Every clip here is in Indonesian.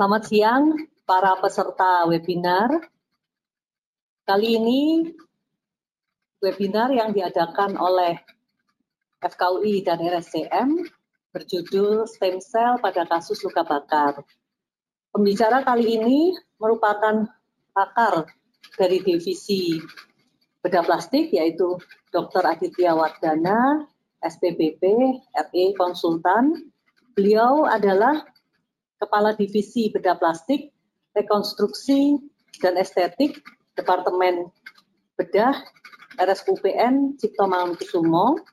Selamat siang para peserta webinar. Kali ini webinar yang diadakan oleh FKUI dan RSCM berjudul Stem Cell pada kasus luka bakar. Pembicara kali ini merupakan pakar dari divisi bedah plastik yaitu Dr. Aditya Wardana, SPBP, RE Konsultan. Beliau adalah Kepala Divisi Bedah Plastik, Rekonstruksi dan Estetik, Departemen Bedah, RSUPN Cipto Mangunkusumo.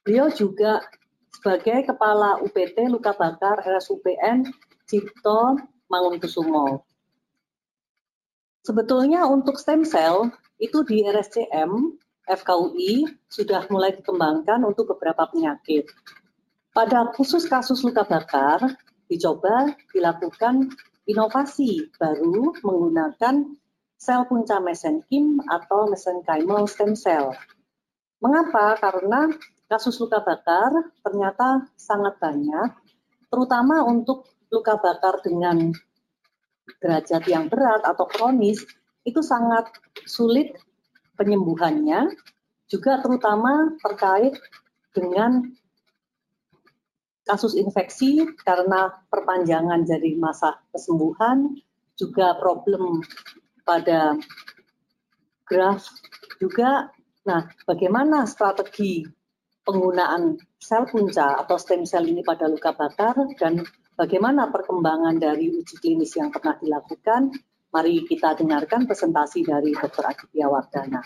Beliau juga sebagai Kepala UPT Luka Bakar RSUPN Cipto Mangunkusumo. Sebetulnya untuk stem cell itu di RSCM FKUI sudah mulai dikembangkan untuk beberapa penyakit. Pada khusus kasus luka bakar, dicoba dilakukan inovasi baru menggunakan sel punca mesenkim atau mesenchymal stem cell. Mengapa? Karena kasus luka bakar ternyata sangat banyak, terutama untuk luka bakar dengan derajat yang berat atau kronis, itu sangat sulit penyembuhannya, juga terutama terkait dengan kasus infeksi karena perpanjangan dari masa kesembuhan, juga problem pada graf juga. Nah, bagaimana strategi penggunaan sel punca atau stem cell ini pada luka bakar dan bagaimana perkembangan dari uji klinis yang pernah dilakukan? Mari kita dengarkan presentasi dari Dr. Aditya Wardana.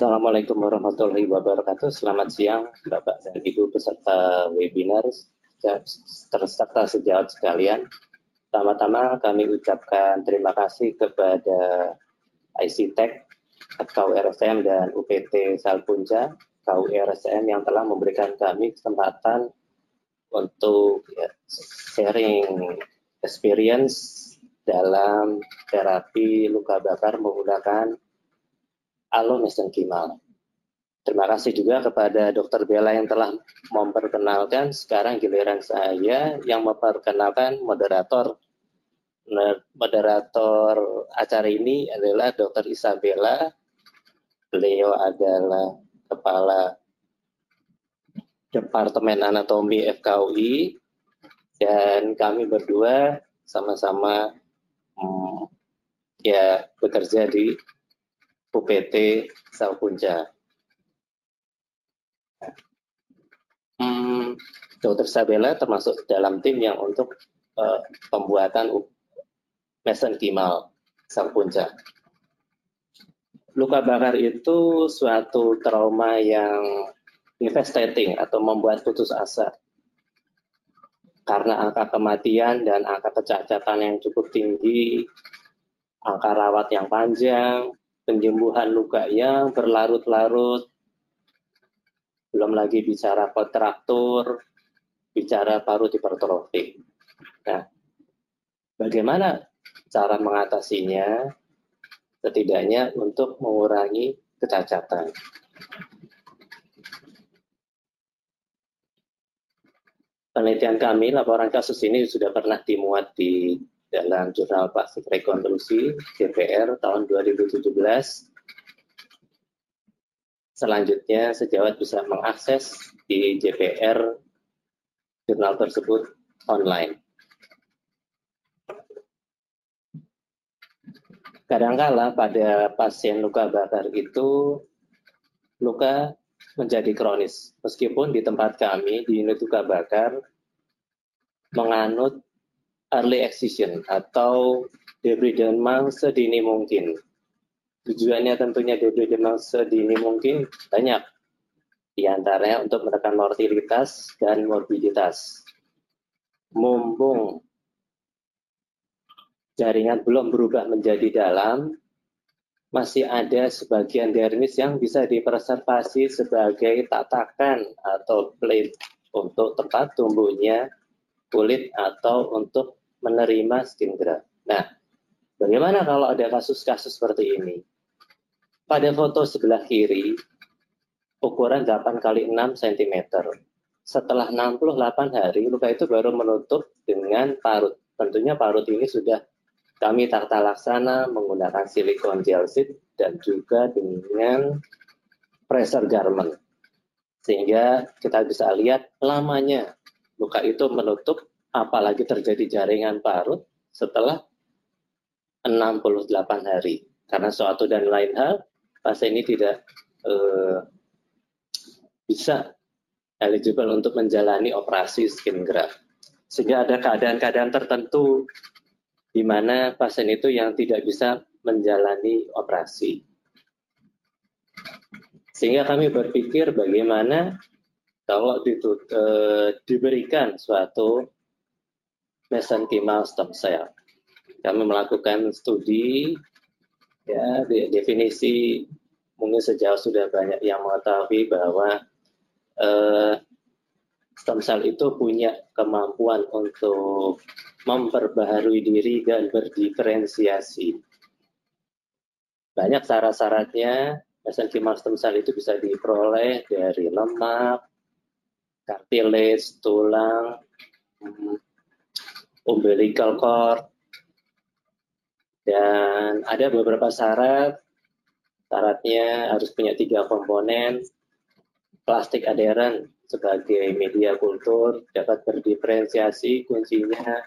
Assalamualaikum warahmatullahi wabarakatuh. Selamat siang Bapak dan Ibu peserta webinar terserta sejawat sekalian. Pertama-tama kami ucapkan terima kasih kepada ICTech atau RSM dan UPT Salpunca atau RSM yang telah memberikan kami kesempatan untuk ya, sharing experience dalam terapi luka bakar menggunakan Alo mesenkimal. Terima kasih juga kepada Dr. Bella yang telah memperkenalkan. Sekarang giliran saya yang memperkenalkan moderator. Moderator acara ini adalah Dr. Isabella. Beliau adalah Kepala Departemen Anatomi FKUI dan kami berdua sama-sama hmm, ya bekerja di UPT Salpunja. Hmm, Dr. Sabella termasuk dalam tim yang untuk uh, pembuatan mesenkimal Salpunja. Luka bakar itu suatu trauma yang devastating atau membuat putus asa karena angka kematian dan angka kecacatan yang cukup tinggi, angka rawat yang panjang, penyembuhan luka yang berlarut-larut, belum lagi bicara kontraktur, bicara paru hipertrofi. Nah, bagaimana cara mengatasinya? Setidaknya untuk mengurangi kecacatan. Penelitian kami, laporan kasus ini sudah pernah dimuat di dalam Jurnal Plastik Rekonstruksi JPR tahun 2017. Selanjutnya, sejawat bisa mengakses di JPR jurnal tersebut online. Kadangkala pada pasien luka bakar itu luka menjadi kronis. Meskipun di tempat kami di unit luka bakar menganut early excision atau debridement sedini mungkin. Tujuannya tentunya debridement sedini mungkin banyak, di antaranya untuk menekan mortalitas dan morbiditas. Mumpung jaringan belum berubah menjadi dalam, masih ada sebagian dermis yang bisa dipreservasi sebagai tatakan atau plate untuk tempat tumbuhnya kulit atau untuk menerima skin graft. Nah, bagaimana kalau ada kasus-kasus seperti ini? Pada foto sebelah kiri, ukuran 8 kali 6 cm. setelah 68 hari luka itu baru menutup dengan parut. Tentunya parut ini sudah kami tata laksana menggunakan silikon gel sheet dan juga dengan pressure garment. Sehingga kita bisa lihat lamanya luka itu menutup apalagi terjadi jaringan parut setelah 68 hari. Karena suatu dan lain hal, pasien ini tidak eh, bisa eligible untuk menjalani operasi skin graft. Sehingga ada keadaan-keadaan tertentu di mana pasien itu yang tidak bisa menjalani operasi. Sehingga kami berpikir bagaimana kalau ditut, e, diberikan suatu mesenchymal stem cell. Kami melakukan studi, ya definisi mungkin sejauh sudah banyak yang mengetahui bahwa uh, stem cell itu punya kemampuan untuk memperbaharui diri dan berdiferensiasi. Banyak syarat-syaratnya, mesenchymal stem cell itu bisa diperoleh dari lemak, cartilage, tulang, umbilical cord, dan ada beberapa syarat. Syaratnya harus punya tiga komponen, plastik adheren sebagai media kultur dapat berdiferensiasi kuncinya.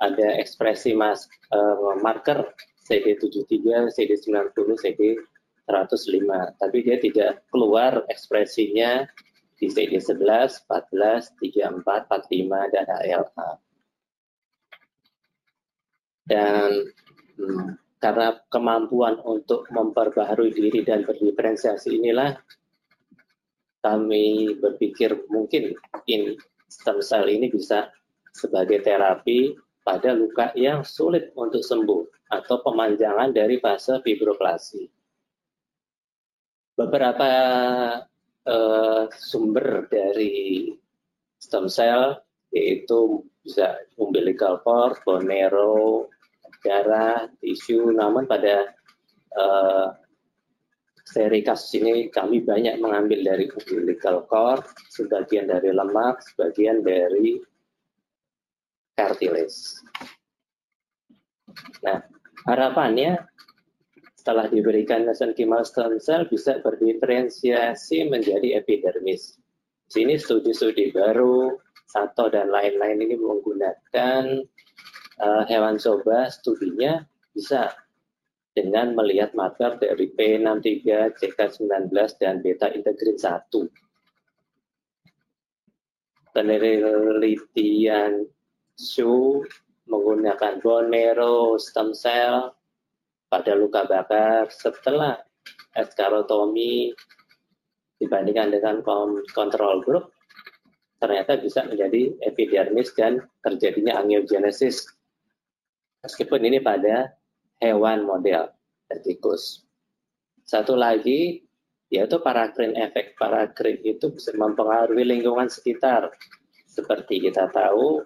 Ada ekspresi mas, uh, marker CD73, CD90, CD105 tapi dia tidak keluar ekspresinya di CD11, 14, 34, 45 dan ALA dan hmm, karena kemampuan untuk memperbaharui diri dan berdiferensiasi inilah kami berpikir mungkin in stem cell ini bisa sebagai terapi pada luka yang sulit untuk sembuh atau pemanjangan dari fase fibroplasi. Beberapa uh, sumber dari stem cell yaitu bisa umbilical cord, bone marrow, darah, tisu, namun pada uh, seri kasus ini kami banyak mengambil dari umbilical cord, sebagian dari lemak, sebagian dari cartilage. Nah, harapannya setelah diberikan mesenchymal stem cell bisa berdiferensiasi menjadi epidermis. Sini studi-studi baru, Sato dan lain-lain ini menggunakan uh, hewan coba studinya bisa dengan melihat marker dari P63, CK19, dan beta integrin 1. Penelitian Su menggunakan bone marrow stem cell pada luka bakar setelah eskarotomi dibandingkan dengan kontrol grup ternyata bisa menjadi epidermis dan terjadinya angiogenesis meskipun ini pada hewan model tikus. Satu lagi yaitu parakrin efek. Parakrin itu bisa mempengaruhi lingkungan sekitar. Seperti kita tahu,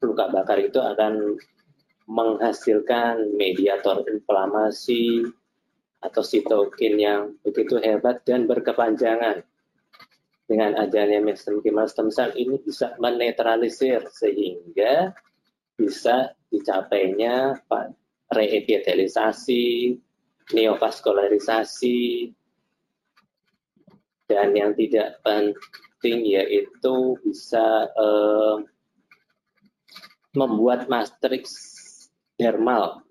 luka bakar itu akan menghasilkan mediator inflamasi atau sitokin yang begitu hebat dan berkepanjangan. Dengan adanya mesenchymal stem cell ini bisa menetralisir sehingga bisa dicapainya reepitelisasi, neovaskularisasi, dan yang tidak penting yaitu bisa eh, membuat matriks dermal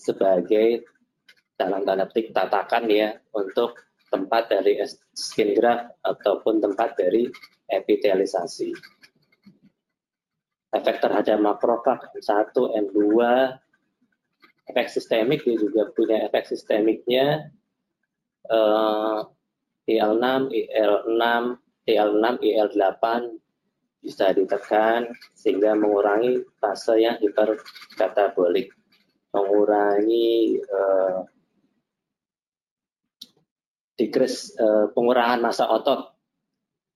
sebagai dalam tanda petik tatakan ya untuk tempat dari skin graft ataupun tempat dari epitelisasi. Efek terhadap makrofag M1, M2, efek sistemik dia juga punya efek sistemiknya. Uh, IL6, IL6, IL6, IL8 bisa ditekan sehingga mengurangi fase yang hiperkatabolik, mengurangi uh, decrease uh, pengurangan massa otot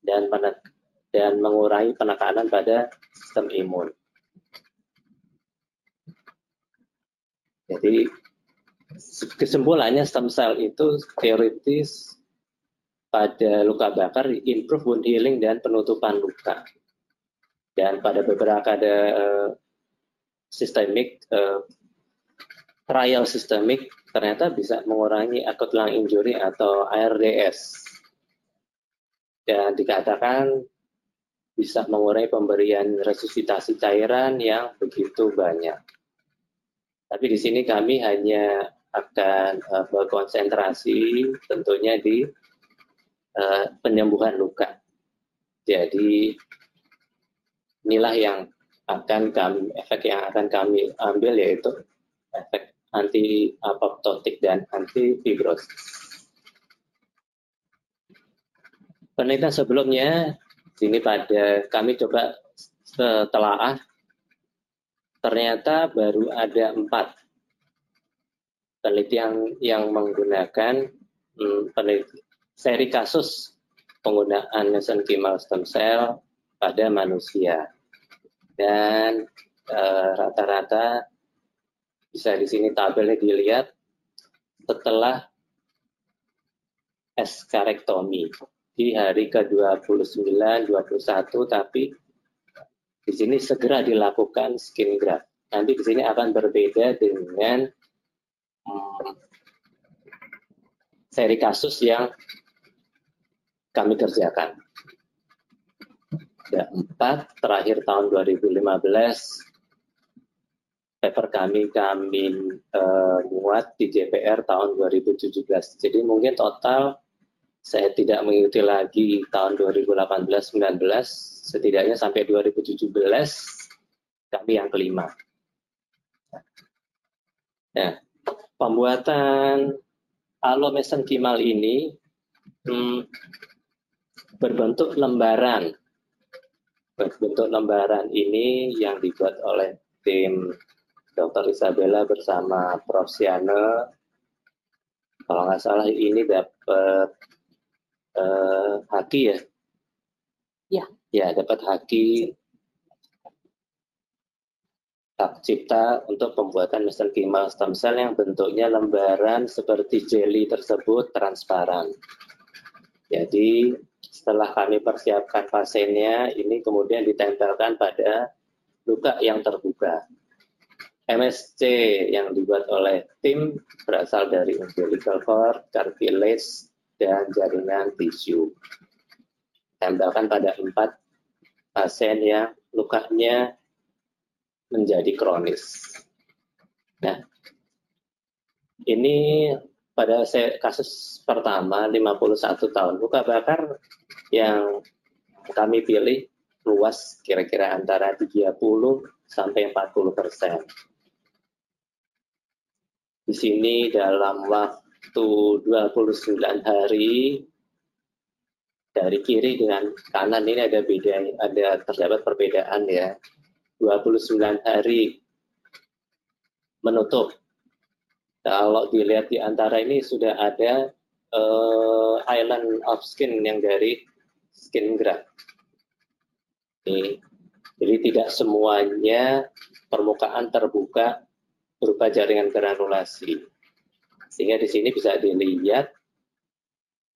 dan dan mengurangi penekanan pada sistem imun. Jadi kesimpulannya stem cell itu teoritis pada luka bakar, improve wound healing dan penutupan luka. Dan pada beberapa ada uh, sistemik, uh, trial sistemik, ternyata bisa mengurangi acute lung injury atau ARDS. Dan dikatakan bisa mengurangi pemberian resusitasi cairan yang begitu banyak. Tapi di sini kami hanya akan uh, berkonsentrasi tentunya di uh, penyembuhan luka. Jadi inilah yang akan kami efek yang akan kami ambil yaitu efek anti apoptotik dan anti fibrosis. Penelitian sebelumnya sini pada kami coba setelah ternyata baru ada empat. Penelitian yang menggunakan hmm, seri kasus penggunaan mesenchymal stem cell pada manusia. Dan eh, rata-rata uh, bisa di sini tabelnya dilihat setelah eskarektomi di hari ke-29, 21, tapi di sini segera dilakukan skin graft. Nanti di sini akan berbeda dengan hmm, seri kasus yang kami kerjakan. Ada empat, terakhir tahun 2015, paper kami kami uh, muat di JPR tahun 2017. Jadi mungkin total saya tidak mengikuti lagi tahun 2018-19, setidaknya sampai 2017 kami yang kelima. Nah, pembuatan alomesenkimal ini hmm, berbentuk lembaran. Berbentuk lembaran ini yang dibuat oleh tim Dr. Isabella bersama Prof. Siane. Kalau nggak salah ini dapat uh, haki ya? Ya. Ya, dapat haki hak cipta untuk pembuatan mesenchymal stem cell yang bentuknya lembaran seperti jelly tersebut transparan. Jadi setelah kami persiapkan pasiennya, ini kemudian ditempelkan pada luka yang terbuka. MSC yang dibuat oleh tim berasal dari umbilical cord, cartilage, dan jaringan tisu. Tempelkan pada empat pasien yang lukanya menjadi kronis. Nah, ini pada kasus pertama 51 tahun luka bakar yang kami pilih luas kira-kira antara 30 sampai 40 persen. Di sini dalam waktu waktu 29 hari. Dari kiri dengan kanan ini ada beda ada terdapat perbedaan ya. 29 hari menutup. Kalau dilihat di antara ini sudah ada uh, island of skin yang dari skin graft. Ini jadi tidak semuanya permukaan terbuka berupa jaringan granulasi sehingga di sini bisa dilihat,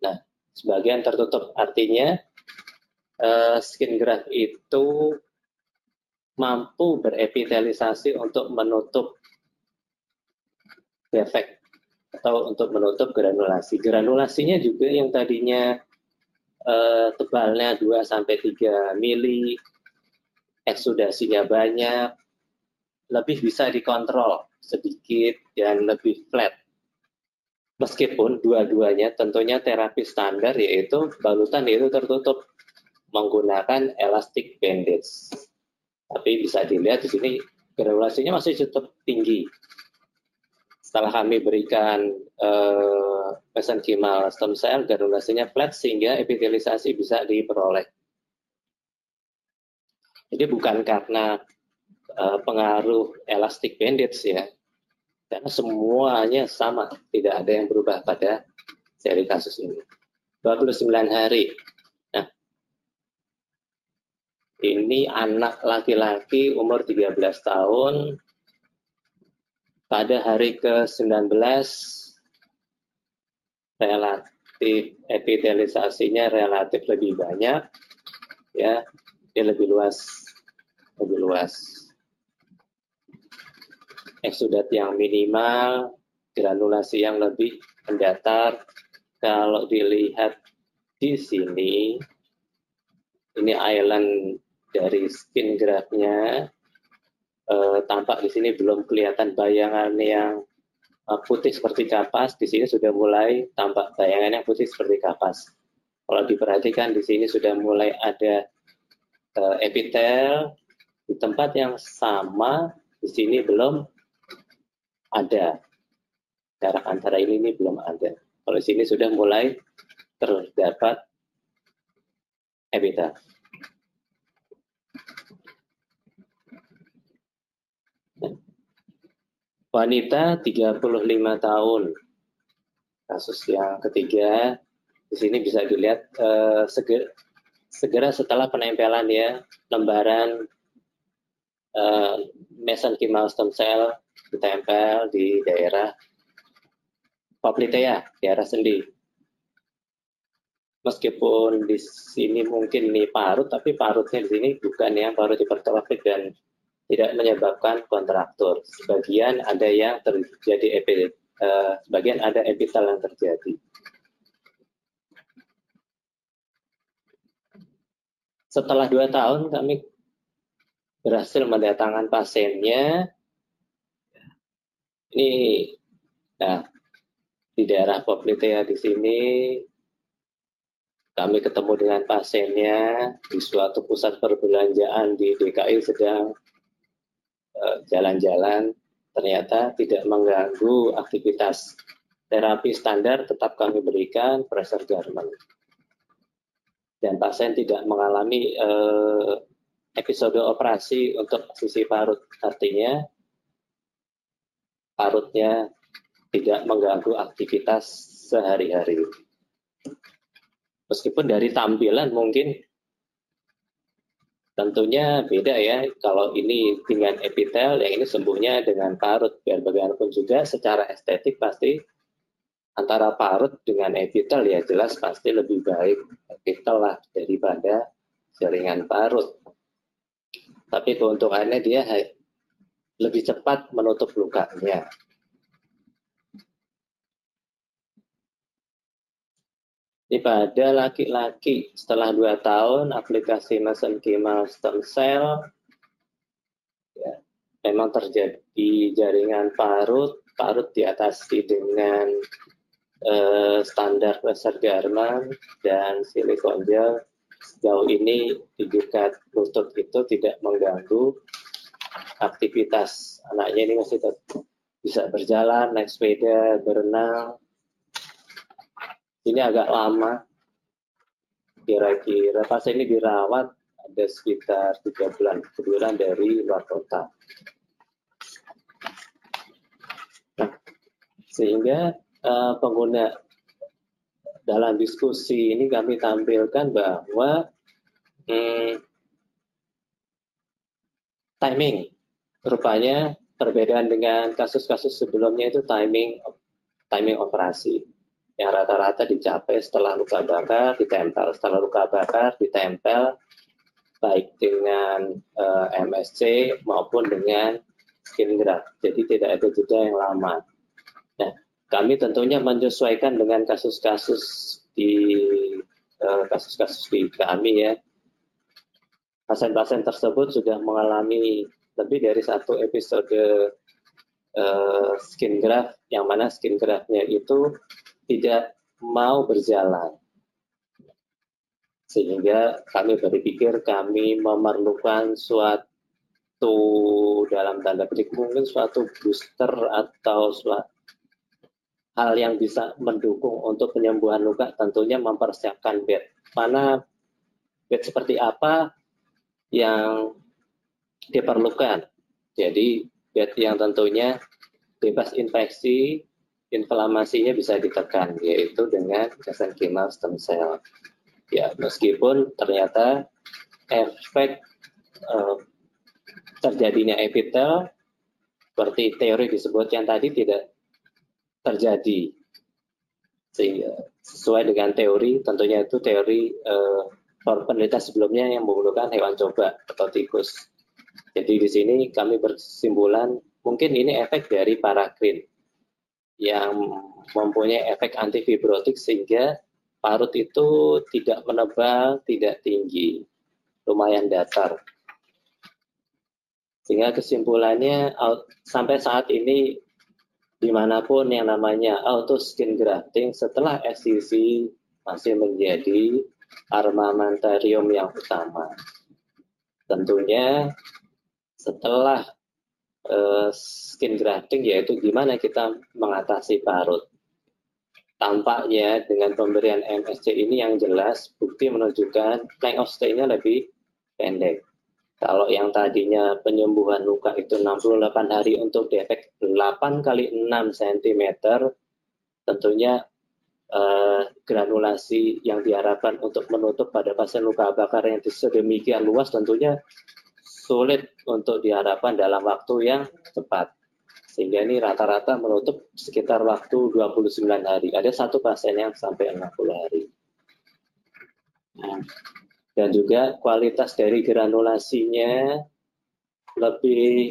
nah, sebagian tertutup. Artinya, uh, skin graft itu mampu berepitelisasi untuk menutup defek atau untuk menutup granulasi. Granulasinya juga yang tadinya uh, tebalnya 2 sampai 3 mili, eksudasinya banyak, lebih bisa dikontrol sedikit dan lebih flat. Meskipun dua-duanya tentunya terapi standar yaitu balutan itu tertutup menggunakan elastic bandage. Tapi bisa dilihat di sini granulasinya masih cukup tinggi. Setelah kami berikan uh, mesenchymal stem cell, granulasinya flat sehingga epitelisasi bisa diperoleh. Jadi bukan karena uh, pengaruh elastic bandage ya, karena semuanya sama, tidak ada yang berubah pada seri kasus ini. 29 hari. Nah, ini anak laki-laki umur 13 tahun pada hari ke-19 relatif epitelisasinya relatif lebih banyak, ya, dia lebih luas, lebih luas. Eksudat yang minimal, granulasi yang lebih mendatar. Kalau dilihat di sini, ini island dari skin graphnya, eh, tampak di sini belum kelihatan bayangan yang Eh, putih seperti kapas, di sini sudah mulai tampak bayangannya putih seperti kapas. Kalau diperhatikan di sini sudah mulai ada uh, epitel di tempat yang sama, di sini belum ada. Jarak antara ini, ini belum ada. Kalau di sini sudah mulai terdapat epitel. Wanita 35 tahun. Kasus yang ketiga, di sini bisa dilihat eh, segera, segera setelah penempelan ya, lembaran eh, mesenchymal stem cell ditempel di daerah poplitea, daerah sendi. Meskipun di sini mungkin ini parut, tapi parutnya di sini bukan yang parut hipertrofik dan tidak menyebabkan kontraktur. Sebagian ada yang terjadi epi, uh, sebagian ada epitel yang terjadi. Setelah dua tahun kami berhasil mendatangkan pasiennya. Ini nah, di daerah Poplitea di sini kami ketemu dengan pasiennya di suatu pusat perbelanjaan di DKI sedang Eh, jalan-jalan ternyata tidak mengganggu aktivitas terapi standar tetap kami berikan pressure German dan pasien tidak mengalami eh, episode operasi untuk sisi parut artinya parutnya tidak mengganggu aktivitas sehari-hari meskipun dari tampilan mungkin Tentunya beda ya, kalau ini dengan epitel, yang ini sembuhnya dengan parut. Biar bagaimanapun juga secara estetik pasti antara parut dengan epitel ya jelas pasti lebih baik epitel lah daripada jaringan parut. Tapi keuntungannya dia lebih cepat menutup lukanya. Pada laki-laki setelah dua tahun aplikasi mesenchymal stem cell ya, memang terjadi jaringan parut, parut diatasi dengan eh, standar laser Garman dan silikon gel. Sejauh ini di dekat lutut itu tidak mengganggu aktivitas anaknya. Ini masih bisa berjalan, naik sepeda, berenang, ini agak lama. Kira-kira pas ini dirawat ada sekitar tiga bulan kebetulan dari luar kota. Nah, sehingga uh, pengguna dalam diskusi ini kami tampilkan bahwa hmm, timing rupanya perbedaan dengan kasus-kasus sebelumnya itu timing timing operasi yang rata-rata dicapai setelah luka bakar ditempel, setelah luka bakar ditempel baik dengan uh, eh, MSC maupun dengan skin graft. Jadi tidak ada jeda yang lama. Kami tentunya menyesuaikan dengan kasus-kasus di eh, kasus-kasus di kami ya. Pasien-pasien tersebut sudah mengalami lebih dari satu episode uh, skin graft, yang mana skin graftnya itu tidak mau berjalan. Sehingga kami berpikir kami memerlukan suatu dalam tanda petik mungkin suatu booster atau suatu hal yang bisa mendukung untuk penyembuhan luka tentunya mempersiapkan bed. Mana bed seperti apa yang diperlukan. Jadi bed yang tentunya bebas infeksi, inflamasinya bisa ditekan yaitu dengan mesenchymal stem cell. Ya, meskipun ternyata efek uh, terjadinya epitel seperti teori disebutkan tadi tidak terjadi sesuai dengan teori, tentunya itu teori eh, penelitian sebelumnya yang menggunakan hewan coba atau tikus. Jadi di sini kami bersimpulan mungkin ini efek dari parakrin yang mempunyai efek antifibrotik sehingga parut itu tidak menebal, tidak tinggi, lumayan datar. Sehingga kesimpulannya sampai saat ini di mana pun yang namanya auto skin grafting setelah SCC masih menjadi armamentarium yang utama. Tentunya setelah uh, skin grafting yaitu gimana kita mengatasi parut. Tampaknya dengan pemberian MSC ini yang jelas bukti menunjukkan length of stay-nya lebih pendek. Kalau yang tadinya penyembuhan luka itu 68 hari untuk defek 8 kali 6 cm, tentunya eh, granulasi yang diharapkan untuk menutup pada pasien luka bakar yang sedemikian luas tentunya sulit untuk diharapkan dalam waktu yang cepat. Sehingga ini rata-rata menutup sekitar waktu 29 hari. Ada satu pasien yang sampai 60 hari. Nah, dan juga kualitas dari granulasinya lebih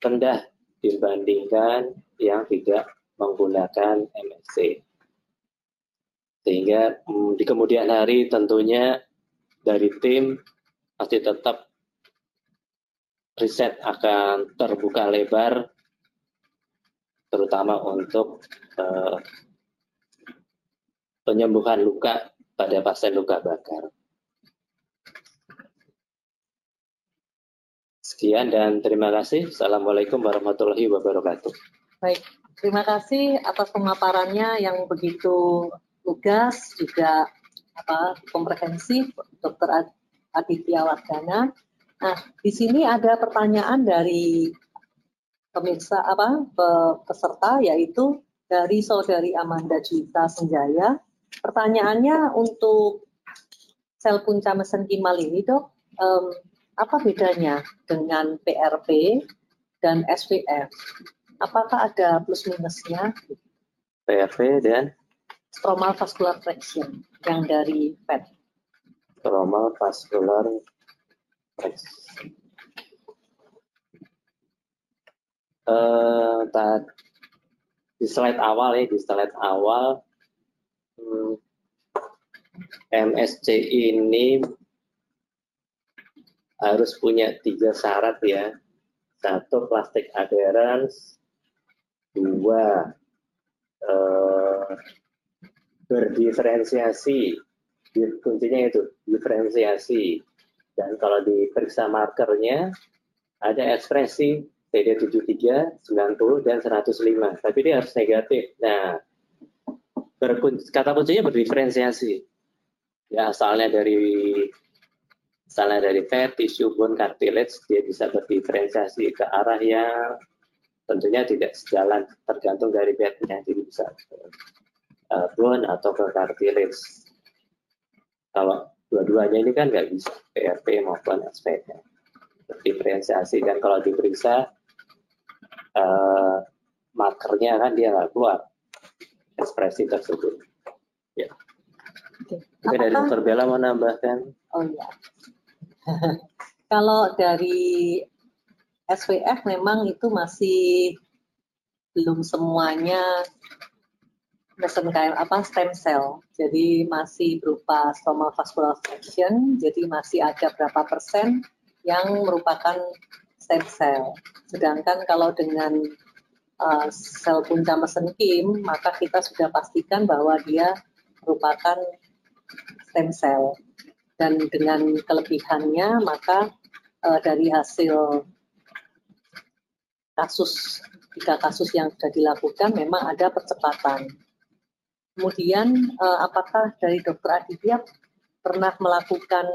rendah dibandingkan yang tidak menggunakan MSC. Sehingga hmm, di kemudian hari tentunya dari tim pasti tetap riset akan terbuka lebar terutama untuk uh, penyembuhan luka pada pasien luka bakar. Sekian dan terima kasih. Assalamualaikum warahmatullahi wabarakatuh. Baik, terima kasih atas pemaparannya yang begitu lugas juga apa komprehensif, Dr. Aditya Wardana. Nah, di sini ada pertanyaan dari pemirsa apa peserta yaitu dari saudari Amanda Juwita Senjaya. Pertanyaannya untuk sel punca mesenkimal ini dok, um, apa bedanya dengan PRP dan SVF? Apakah ada plus minusnya? PRP dan stromal vascular fraction yang dari PET. Stromal vascular Uh, di slide awal ya, di slide awal hmm, MSC ini harus punya tiga syarat ya. Satu, plastik adherence. Dua, uh, berdiferensiasi. Kuncinya itu, diferensiasi dan kalau diperiksa markernya, ada ekspresi CD73, 90, dan 105. Tapi dia harus negatif. Nah, kata kuncinya berdiferensiasi. Ya, asalnya dari asalnya dari fat, tissue, bone, cartilage, dia bisa berdiferensiasi ke arah yang tentunya tidak sejalan, tergantung dari fatnya. Jadi bisa uh, bone atau ke cartilage. Kalau dua-duanya ini kan nggak bisa PRP maupun SPK diferensiasi dan kalau diperiksa uh, markernya kan dia nggak keluar ekspresi tersebut ya Oke. Apakah, dari Dokter Bella mau nambahkan oh ya kalau dari SWF memang itu masih belum semuanya mesenchyme apa stem cell. Jadi masih berupa stromal vascular fraction, jadi masih ada berapa persen yang merupakan stem cell. Sedangkan kalau dengan uh, sel punca mesenkim, maka kita sudah pastikan bahwa dia merupakan stem cell. Dan dengan kelebihannya, maka uh, dari hasil kasus tiga kasus yang sudah dilakukan memang ada percepatan Kemudian uh, apakah dari dokter Aditya pernah melakukan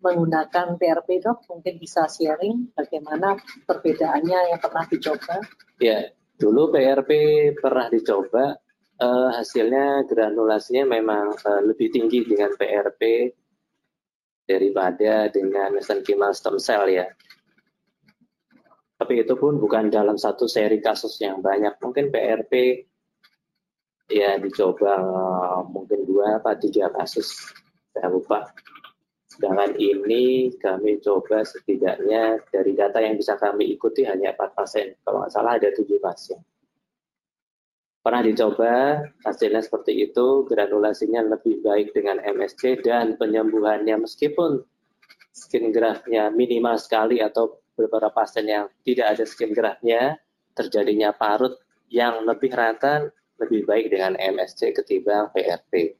menggunakan PRP dok? Mungkin bisa sharing bagaimana perbedaannya yang pernah dicoba? Ya, dulu PRP pernah dicoba, uh, hasilnya granulasinya memang uh, lebih tinggi dengan PRP daripada dengan mesenchymal stem cell ya. Tapi itu pun bukan dalam satu seri kasus yang banyak. Mungkin PRP ya dicoba mungkin dua atau tiga kasus saya lupa sedangkan ini kami coba setidaknya dari data yang bisa kami ikuti hanya 4 pasien kalau nggak salah ada tujuh pasien pernah dicoba hasilnya seperti itu granulasinya lebih baik dengan MSC dan penyembuhannya meskipun skin graftnya minimal sekali atau beberapa pasien yang tidak ada skin graftnya terjadinya parut yang lebih rata lebih baik dengan MSC ketimbang PRP.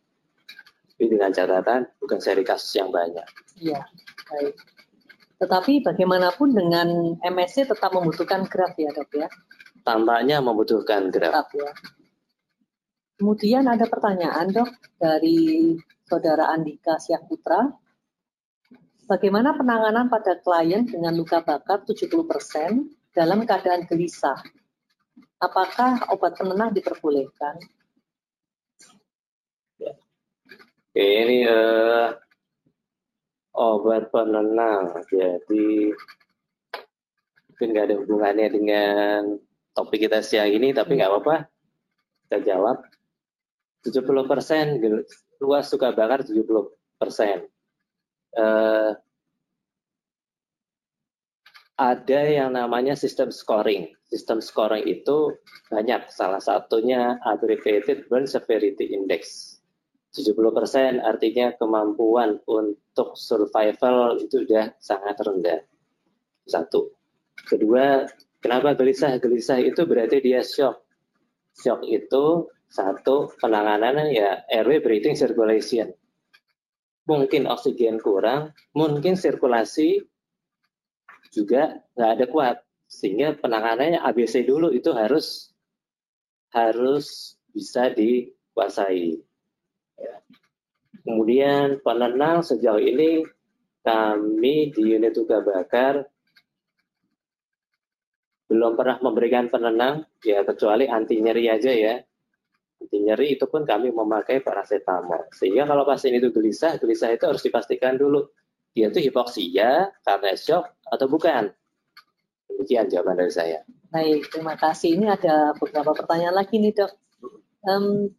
Tapi dengan catatan bukan seri kasus yang banyak. Iya, baik. Tetapi bagaimanapun dengan MSC tetap membutuhkan graft ya dok ya? Tampaknya membutuhkan gerak. ya. Kemudian ada pertanyaan dok dari saudara Andika Syahputra. Bagaimana penanganan pada klien dengan luka bakar 70% dalam keadaan gelisah? Apakah obat penenang diperbolehkan? Ya. Ini uh, obat penenang, jadi mungkin nggak ada hubungannya dengan topik kita siang ini, tapi nggak apa-apa. Kita jawab. 70 persen, luas suka bakar 70 persen. Uh, ada yang namanya sistem scoring. Sistem scoring itu banyak, salah satunya Abbreviated Burn Severity Index. 70% artinya kemampuan untuk survival itu sudah sangat rendah. Satu. Kedua, Kenapa gelisah? Gelisah itu berarti dia shock. Shock itu satu penanganannya ya airway breathing circulation. Mungkin oksigen kurang, mungkin sirkulasi juga nggak ada kuat, sehingga penanganannya ABC dulu itu harus harus bisa dikuasai. Ya. Kemudian penenang sejauh ini kami di unit tugas bakar belum pernah memberikan penenang, ya kecuali anti nyeri aja ya. Anti nyeri itu pun kami memakai paracetamol. Sehingga kalau pasien itu gelisah, gelisah itu harus dipastikan dulu dia itu hipoksia karena shock atau bukan. Demikian jawaban dari saya. Baik, terima kasih. Ini ada beberapa pertanyaan lagi nih dok. Um,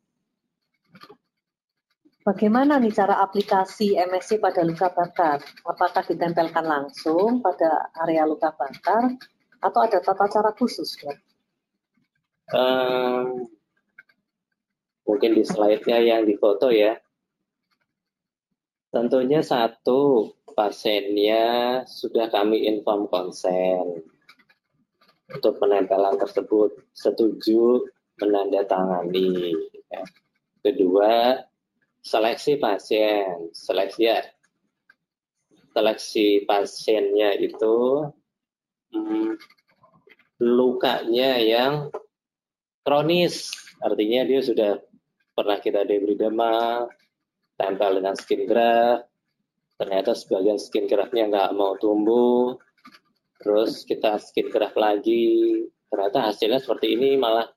Bagaimana nih cara aplikasi MSC pada luka bakar? Apakah ditempelkan langsung pada area luka bakar atau ada tata cara khusus ya? Um, mungkin di slide-nya yang difoto ya. Tentunya satu pasiennya sudah kami inform konsen untuk penempelan tersebut setuju menandatangani. Ya. Kedua, seleksi pasien, seleksi ya, seleksi pasiennya itu lukanya yang kronis, artinya dia sudah pernah kita debri demam, tempel dengan skin graft, ternyata sebagian skin graftnya nggak mau tumbuh, terus kita skin graft lagi, ternyata hasilnya seperti ini malah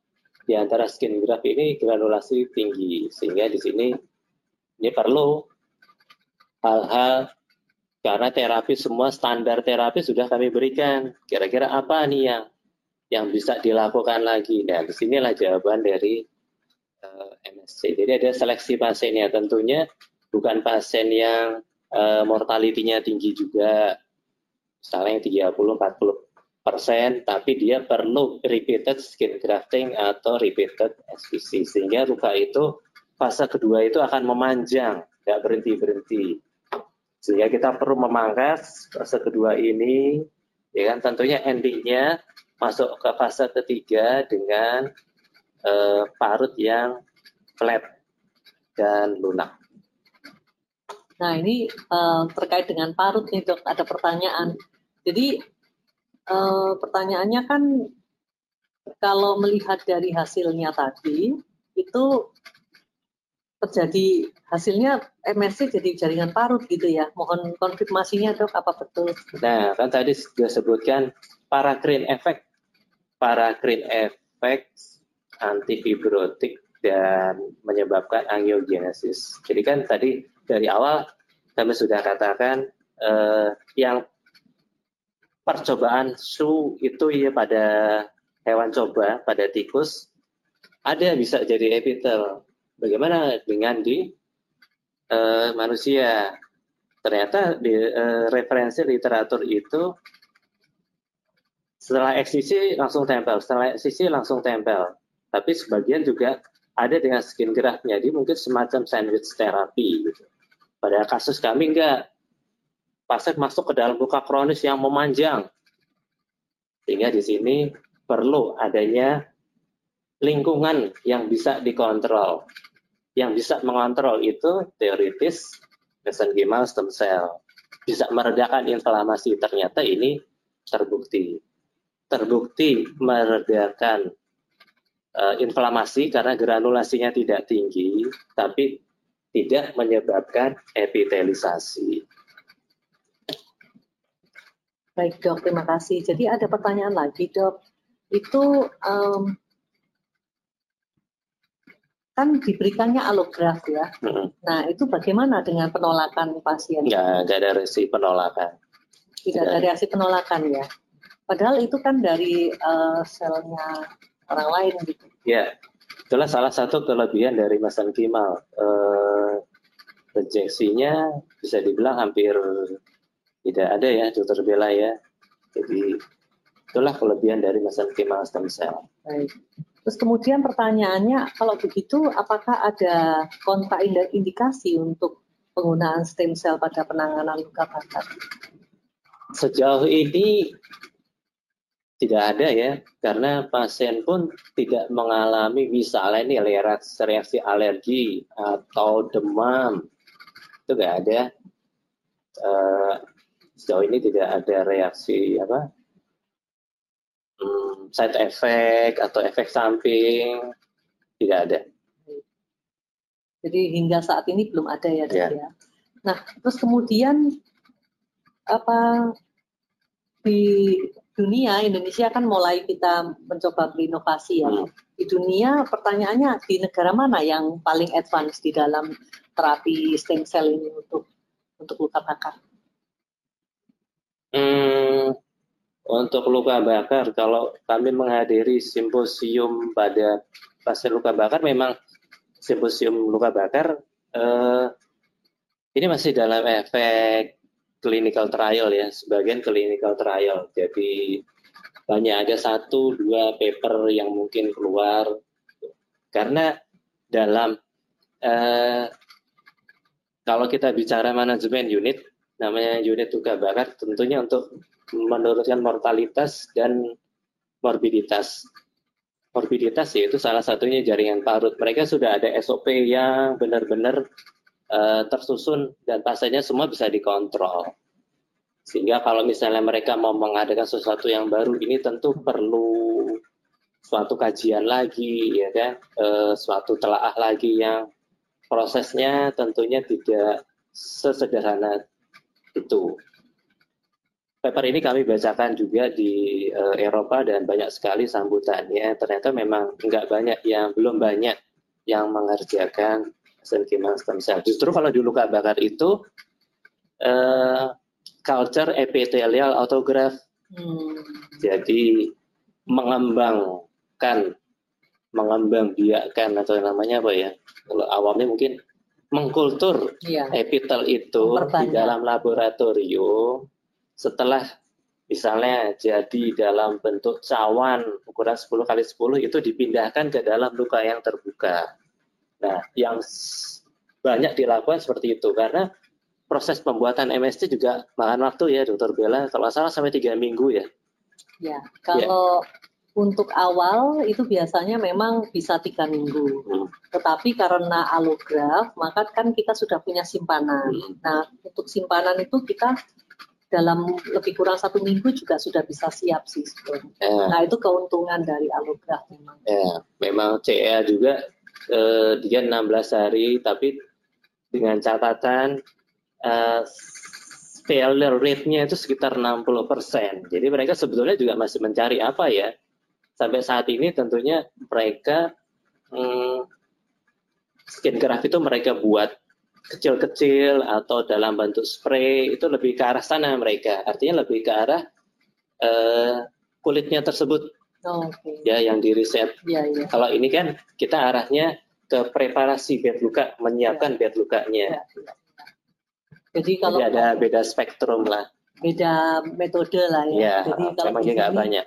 di antara skin graft ini granulasi tinggi, sehingga di sini ini perlu hal-hal karena terapi semua standar terapi sudah kami berikan. Kira-kira apa nih yang yang bisa dilakukan lagi. Nah, di sinilah jawaban dari uh, eh, MSC. Jadi ada seleksi pasiennya. Tentunya bukan pasien yang uh, mortalitinya tinggi juga, misalnya 30-40 persen, tapi dia perlu repeated skin grafting atau repeated SPC. Sehingga luka itu fase kedua itu akan memanjang, nggak berhenti-berhenti. Sehingga kita perlu memangkas fase kedua ini, ya kan tentunya endingnya masuk ke fase ketiga dengan uh, parut yang flat dan lunak. Nah ini uh, terkait dengan parut nih dok, ada pertanyaan. Jadi uh, pertanyaannya kan kalau melihat dari hasilnya tadi itu terjadi hasilnya MSC jadi jaringan parut gitu ya. Mohon konfirmasinya dok apa betul? Nah kan tadi sudah sebutkan paracrine effect paracrine efek antifibrotik dan menyebabkan angiogenesis. Jadi kan tadi dari awal kami sudah katakan eh, yang percobaan SU itu ya pada hewan coba, pada tikus, ada bisa jadi epitel. Bagaimana dengan di uh, manusia? Ternyata di uh, referensi literatur itu setelah eksisi langsung tempel, setelah eksisi langsung tempel. Tapi sebagian juga ada dengan skin graft, jadi mungkin semacam sandwich terapi. Gitu. Pada kasus kami enggak, pasien masuk ke dalam luka kronis yang memanjang. Sehingga di sini perlu adanya lingkungan yang bisa dikontrol. Yang bisa mengontrol itu teoritis mesenchymal stem cell. Bisa meredakan inflamasi. Ternyata ini terbukti terbukti meredakan uh, inflamasi karena granulasinya tidak tinggi, tapi tidak menyebabkan epitelisasi. Baik dok, terima kasih. Jadi ada pertanyaan lagi dok, itu um, kan diberikannya alograf ya. Hmm. Nah itu bagaimana dengan penolakan pasien? Ya, nggak ada reaksi penolakan. Tidak ada reaksi penolakan ya. Padahal itu kan dari uh, selnya orang lain gitu. Ya, itulah salah satu kelebihan dari Masan Kimal. Uh, rejeksinya bisa dibilang hampir tidak ada ya, dokter Bella ya. Jadi itulah kelebihan dari Masan Kimal stem cell. Baik. Terus kemudian pertanyaannya, kalau begitu apakah ada kontraindikasi untuk penggunaan stem cell pada penanganan luka bakar? Sejauh ini tidak ada ya, karena pasien pun tidak mengalami misalnya ini reaksi, reaksi alergi atau demam, itu tidak ada. Uh, sejauh ini tidak ada reaksi apa hmm, side effect atau efek samping, tidak ada. Jadi hingga saat ini belum ada ya, ya. ya. Nah, terus kemudian apa di dunia Indonesia kan mulai kita mencoba berinovasi ya. Hmm. Di dunia pertanyaannya di negara mana yang paling advance di dalam terapi stem cell ini untuk untuk luka bakar? Hmm, untuk luka bakar kalau kami menghadiri simposium pada pasien luka bakar memang simposium luka bakar eh, ini masih dalam efek clinical trial ya, sebagian clinical trial. Jadi banyak ada satu dua paper yang mungkin keluar karena dalam eh, kalau kita bicara manajemen unit namanya unit luka bakar tentunya untuk menurunkan mortalitas dan morbiditas morbiditas yaitu salah satunya jaringan parut mereka sudah ada SOP yang benar-benar uh, tersusun dan pasiennya semua bisa dikontrol. Sehingga kalau misalnya mereka mau mengadakan sesuatu yang baru ini tentu perlu suatu kajian lagi ya kan, uh, suatu telaah lagi yang prosesnya tentunya tidak sesederhana itu. Paper ini kami bacakan juga di uh, Eropa dan banyak sekali sambutannya. Ternyata memang nggak banyak yang belum banyak yang mengerjakan mesenchymal stem cell. Justru kalau di luka bakar itu uh, culture epithelial autograft. Hmm. Jadi mengembangkan mengembang biakan atau namanya apa ya? Kalau awamnya mungkin mengkultur ya. epitel itu di dalam laboratorium setelah misalnya jadi dalam bentuk cawan ukuran 10 kali 10 itu dipindahkan ke dalam luka yang terbuka. Nah, yang banyak dilakukan seperti itu karena proses pembuatan MSC juga makan waktu ya, Dokter Bella. Kalau salah sampai tiga minggu ya. Ya, kalau ya. untuk awal itu biasanya memang bisa tiga minggu. Hmm. Tetapi karena alograf, maka kan kita sudah punya simpanan. Hmm. Nah, untuk simpanan itu kita dalam lebih kurang satu minggu juga sudah bisa siap sih Ya. Nah itu keuntungan dari alograf memang. Ya, memang CEA juga eh, dia 16 hari tapi dengan catatan uh, failure rate-nya itu sekitar 60%. Jadi mereka sebetulnya juga masih mencari apa ya. Sampai saat ini tentunya mereka hmm, skin graft itu mereka buat kecil-kecil atau dalam bentuk spray itu lebih ke arah sana mereka. Artinya lebih ke arah uh, kulitnya tersebut Oh, okay. Ya, yang di riset. Ya, ya. Kalau ini kan kita arahnya ke preparasi bed luka, menyiapkan ya. bed lukanya. Ya, ya. Jadi kalau Jadi ada beda spektrum lah. Beda metode lah ya. ya Jadi kalau memang nggak banyak.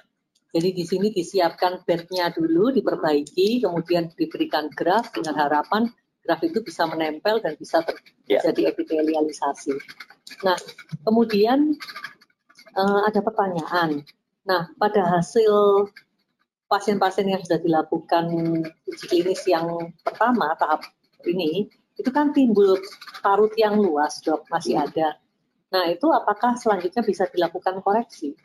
Jadi di sini disiapkan bednya dulu, diperbaiki, kemudian diberikan graf dengan harapan graf itu bisa menempel dan bisa terjadi ya. epitelialisasi. Nah, kemudian uh, ada pertanyaan. Nah, pada hasil pasien-pasien yang sudah dilakukan uji klinis yang pertama tahap ini, itu kan timbul parut yang luas, dok, masih hmm. ada. Nah, itu apakah selanjutnya bisa dilakukan koreksi?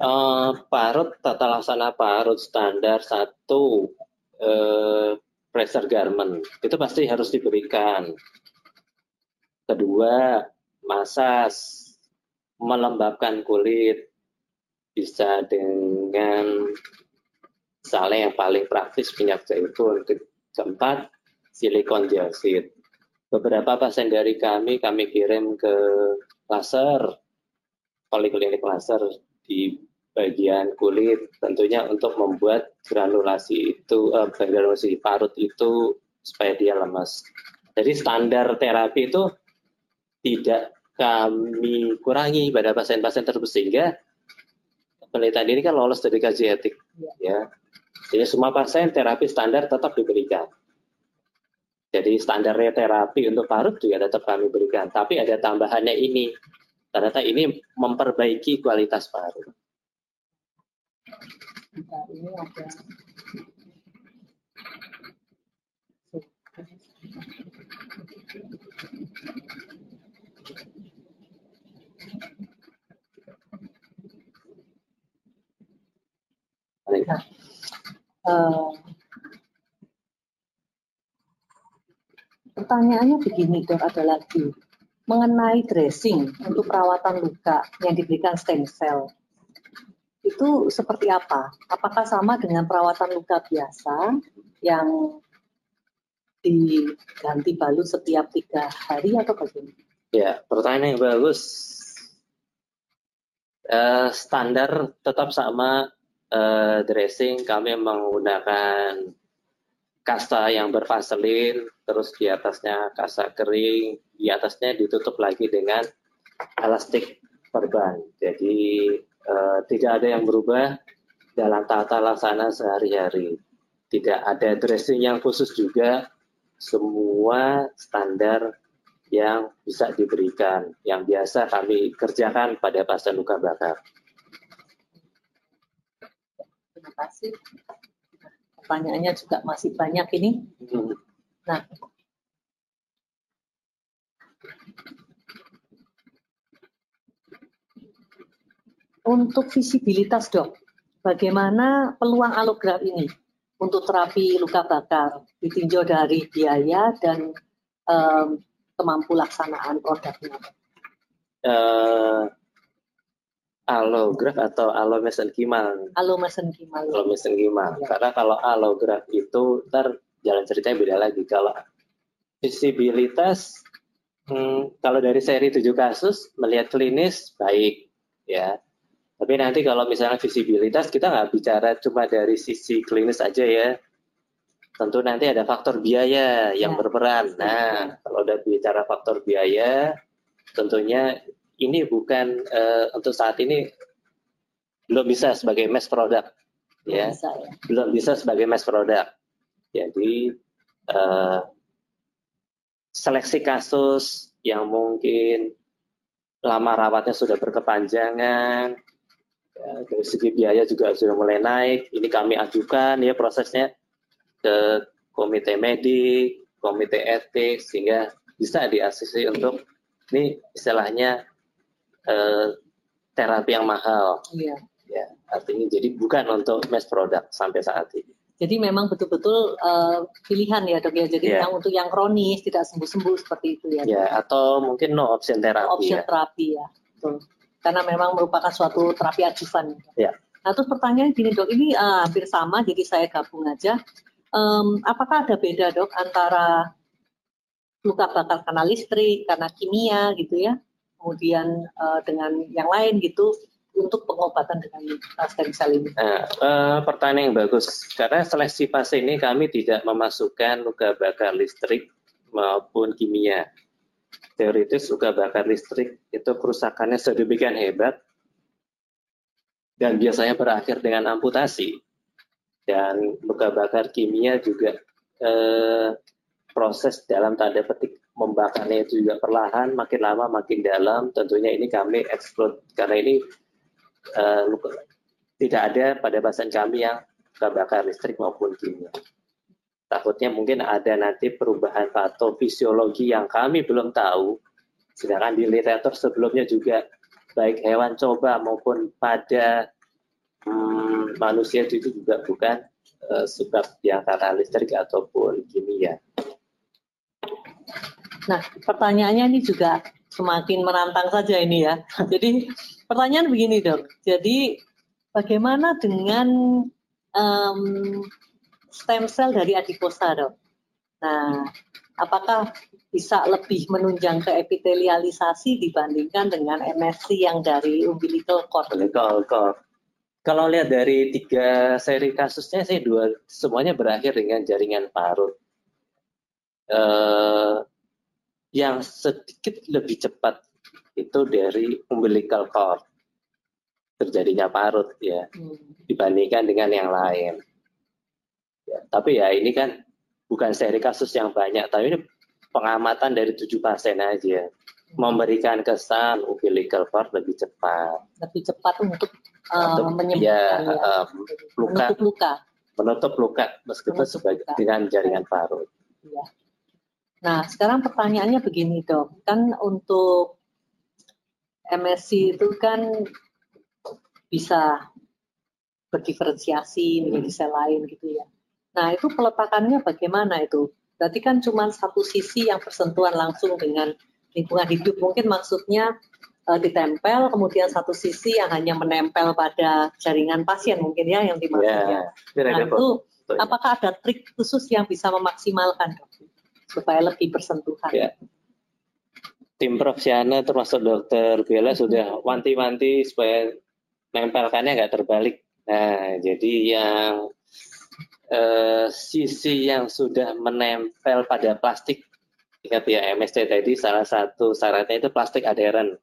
Uh, parut tata laksana parut standar satu uh, pressure garment itu pasti harus diberikan. Kedua, masas melembabkan kulit bisa dengan misalnya yang paling praktis minyak zaitun. Keempat, silikon dioxide. Beberapa pasien dari kami kami kirim ke laser, poliklinik laser di bagian kulit tentunya untuk membuat granulasi itu eh, granulasi parut itu supaya dia lemas. Jadi standar terapi itu tidak kami kurangi pada pasien-pasien tersebut sehingga penelitian ini kan lolos dari kaji etik ya. Jadi semua pasien terapi standar tetap diberikan. Jadi standarnya terapi untuk parut juga tetap kami berikan. Tapi ada tambahannya ini. Ternyata ini memperbaiki kualitas parut. Ini uh, pertanyaannya begini dok, ada lagi. Mengenai dressing untuk perawatan luka yang diberikan stem cell itu seperti apa? Apakah sama dengan perawatan luka biasa yang diganti balut setiap tiga hari atau bagaimana? Ya, pertanyaan yang bagus. Uh, standar tetap sama uh, dressing kami menggunakan kasta yang bervaselin, terus di atasnya kasta kering, di atasnya ditutup lagi dengan elastik perban. Jadi uh, tidak ada yang berubah dalam tata laksana sehari-hari. Tidak ada dressing yang khusus juga, semua standar yang bisa diberikan, yang biasa kami kerjakan pada pasien luka bakar. Terima kasih. Pertanyaannya juga masih banyak ini. Hmm. Nah, untuk visibilitas dok, bagaimana peluang alograf ini untuk terapi luka bakar ditinjau dari biaya dan um, kemampu laksanaan produknya? Uh, alograf atau alomesenkimal. Alomesenkimal. Alomesenkimal. Ya. Karena kalau alograf itu ntar jalan ceritanya beda lagi. Kalau visibilitas hmm, kalau dari seri tujuh kasus melihat klinis baik ya. Tapi nanti kalau misalnya visibilitas kita nggak bicara cuma dari sisi klinis aja ya. Tentu nanti ada faktor biaya yang ya. berperan. Nah, kalau udah bicara faktor biaya, tentunya ini bukan uh, untuk saat ini belum bisa sebagai mass product ya. Bisa, ya. belum bisa sebagai mass product jadi uh, seleksi kasus yang mungkin lama rawatnya sudah berkepanjangan dari segi biaya juga sudah mulai naik ini kami ajukan ya prosesnya ke komite medik komite etik sehingga bisa diasisi untuk ini istilahnya eh, terapi yang mahal. Iya. Ya, artinya jadi bukan untuk mass product sampai saat ini. Jadi memang betul-betul uh, pilihan ya dok ya. Jadi yeah. yang untuk yang kronis tidak sembuh-sembuh seperti itu ya. Ya, yeah, atau mungkin no option terapi. No option ya. terapi ya. Betul. Karena memang merupakan suatu terapi ajuvan. Ya. Nah terus pertanyaan gini dok, ini uh, hampir sama jadi saya gabung aja. Um, apakah ada beda dok antara luka bakar karena listrik, karena kimia gitu ya, kemudian uh, dengan yang lain gitu untuk pengobatan dengan stem cell ini? Nah, uh, pertanyaan yang bagus. Karena seleksi fase ini kami tidak memasukkan luka bakar listrik maupun kimia. Teoritis luka bakar listrik itu kerusakannya sedemikian hebat dan biasanya berakhir dengan amputasi. Dan luka bakar kimia juga eh, proses dalam tanda petik membakarnya itu juga perlahan, makin lama makin dalam. Tentunya ini kami eksplor karena ini uh, luka, tidak ada pada bahasan kami yang luka bakar listrik maupun kimia. Takutnya mungkin ada nanti perubahan patofisiologi yang kami belum tahu. Sedangkan di literatur sebelumnya juga baik hewan coba maupun pada hmm, manusia itu juga bukan uh, sebab yang karena listrik ataupun kimia. Nah, pertanyaannya ini juga semakin menantang saja ini ya. Jadi pertanyaan begini dok. Jadi bagaimana dengan um, stem cell dari adiposa dok? Nah, apakah bisa lebih menunjang ke epitelialisasi dibandingkan dengan MSC yang dari umbilical cord? Umbilical cord. Kalau lihat dari tiga seri kasusnya sih dua semuanya berakhir dengan jaringan parut. Uh, yang sedikit lebih cepat itu dari umbilical cord terjadinya parut ya hmm. dibandingkan dengan yang lain. Ya, tapi ya ini kan bukan seri kasus yang banyak, tapi ini pengamatan dari tujuh pasien aja hmm. memberikan kesan umbilical cord lebih cepat. Lebih cepat untuk, uh, menyembuhkan ya, ya. Uh, luka, menutup luka. Menutup luka meskipun menutup sebagai luka. dengan jaringan parut. Ya. Nah, sekarang pertanyaannya begini dok, kan untuk MSC itu kan bisa berdiferensiasi menjadi sel lain gitu ya. Nah, itu peletakannya bagaimana itu? Berarti kan cuma satu sisi yang bersentuhan langsung dengan lingkungan hidup. Mungkin maksudnya uh, ditempel, kemudian satu sisi yang hanya menempel pada jaringan pasien mungkin ya yang dimaksudnya. Yeah, nah, itu apakah ada trik khusus yang bisa memaksimalkan dok? supaya lebih bersentuhan. Ya. Tim Prof. Siana termasuk dokter Bella sudah wanti-wanti supaya nempelkannya nggak terbalik. Nah, jadi yang eh, sisi yang sudah menempel pada plastik, ingat ya MSC tadi salah satu syaratnya itu plastik adheren.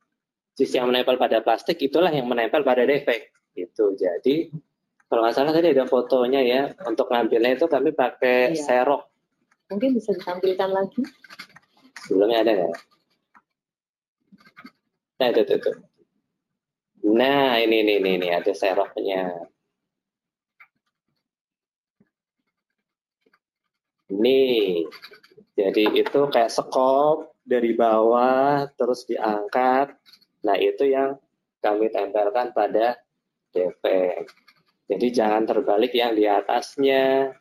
Sisi yang menempel pada plastik itulah yang menempel pada defek. Itu jadi kalau nggak salah tadi ada fotonya ya untuk ngambilnya itu kami pakai iya. serok Mungkin bisa ditampilkan lagi. Sebelumnya ada nggak? Nah, itu, itu, itu. Nah, ini, ini, ini, ini ada seroknya. Ini, jadi itu kayak sekop dari bawah terus diangkat. Nah, itu yang kami tempelkan pada defek. Jadi jangan terbalik yang di atasnya.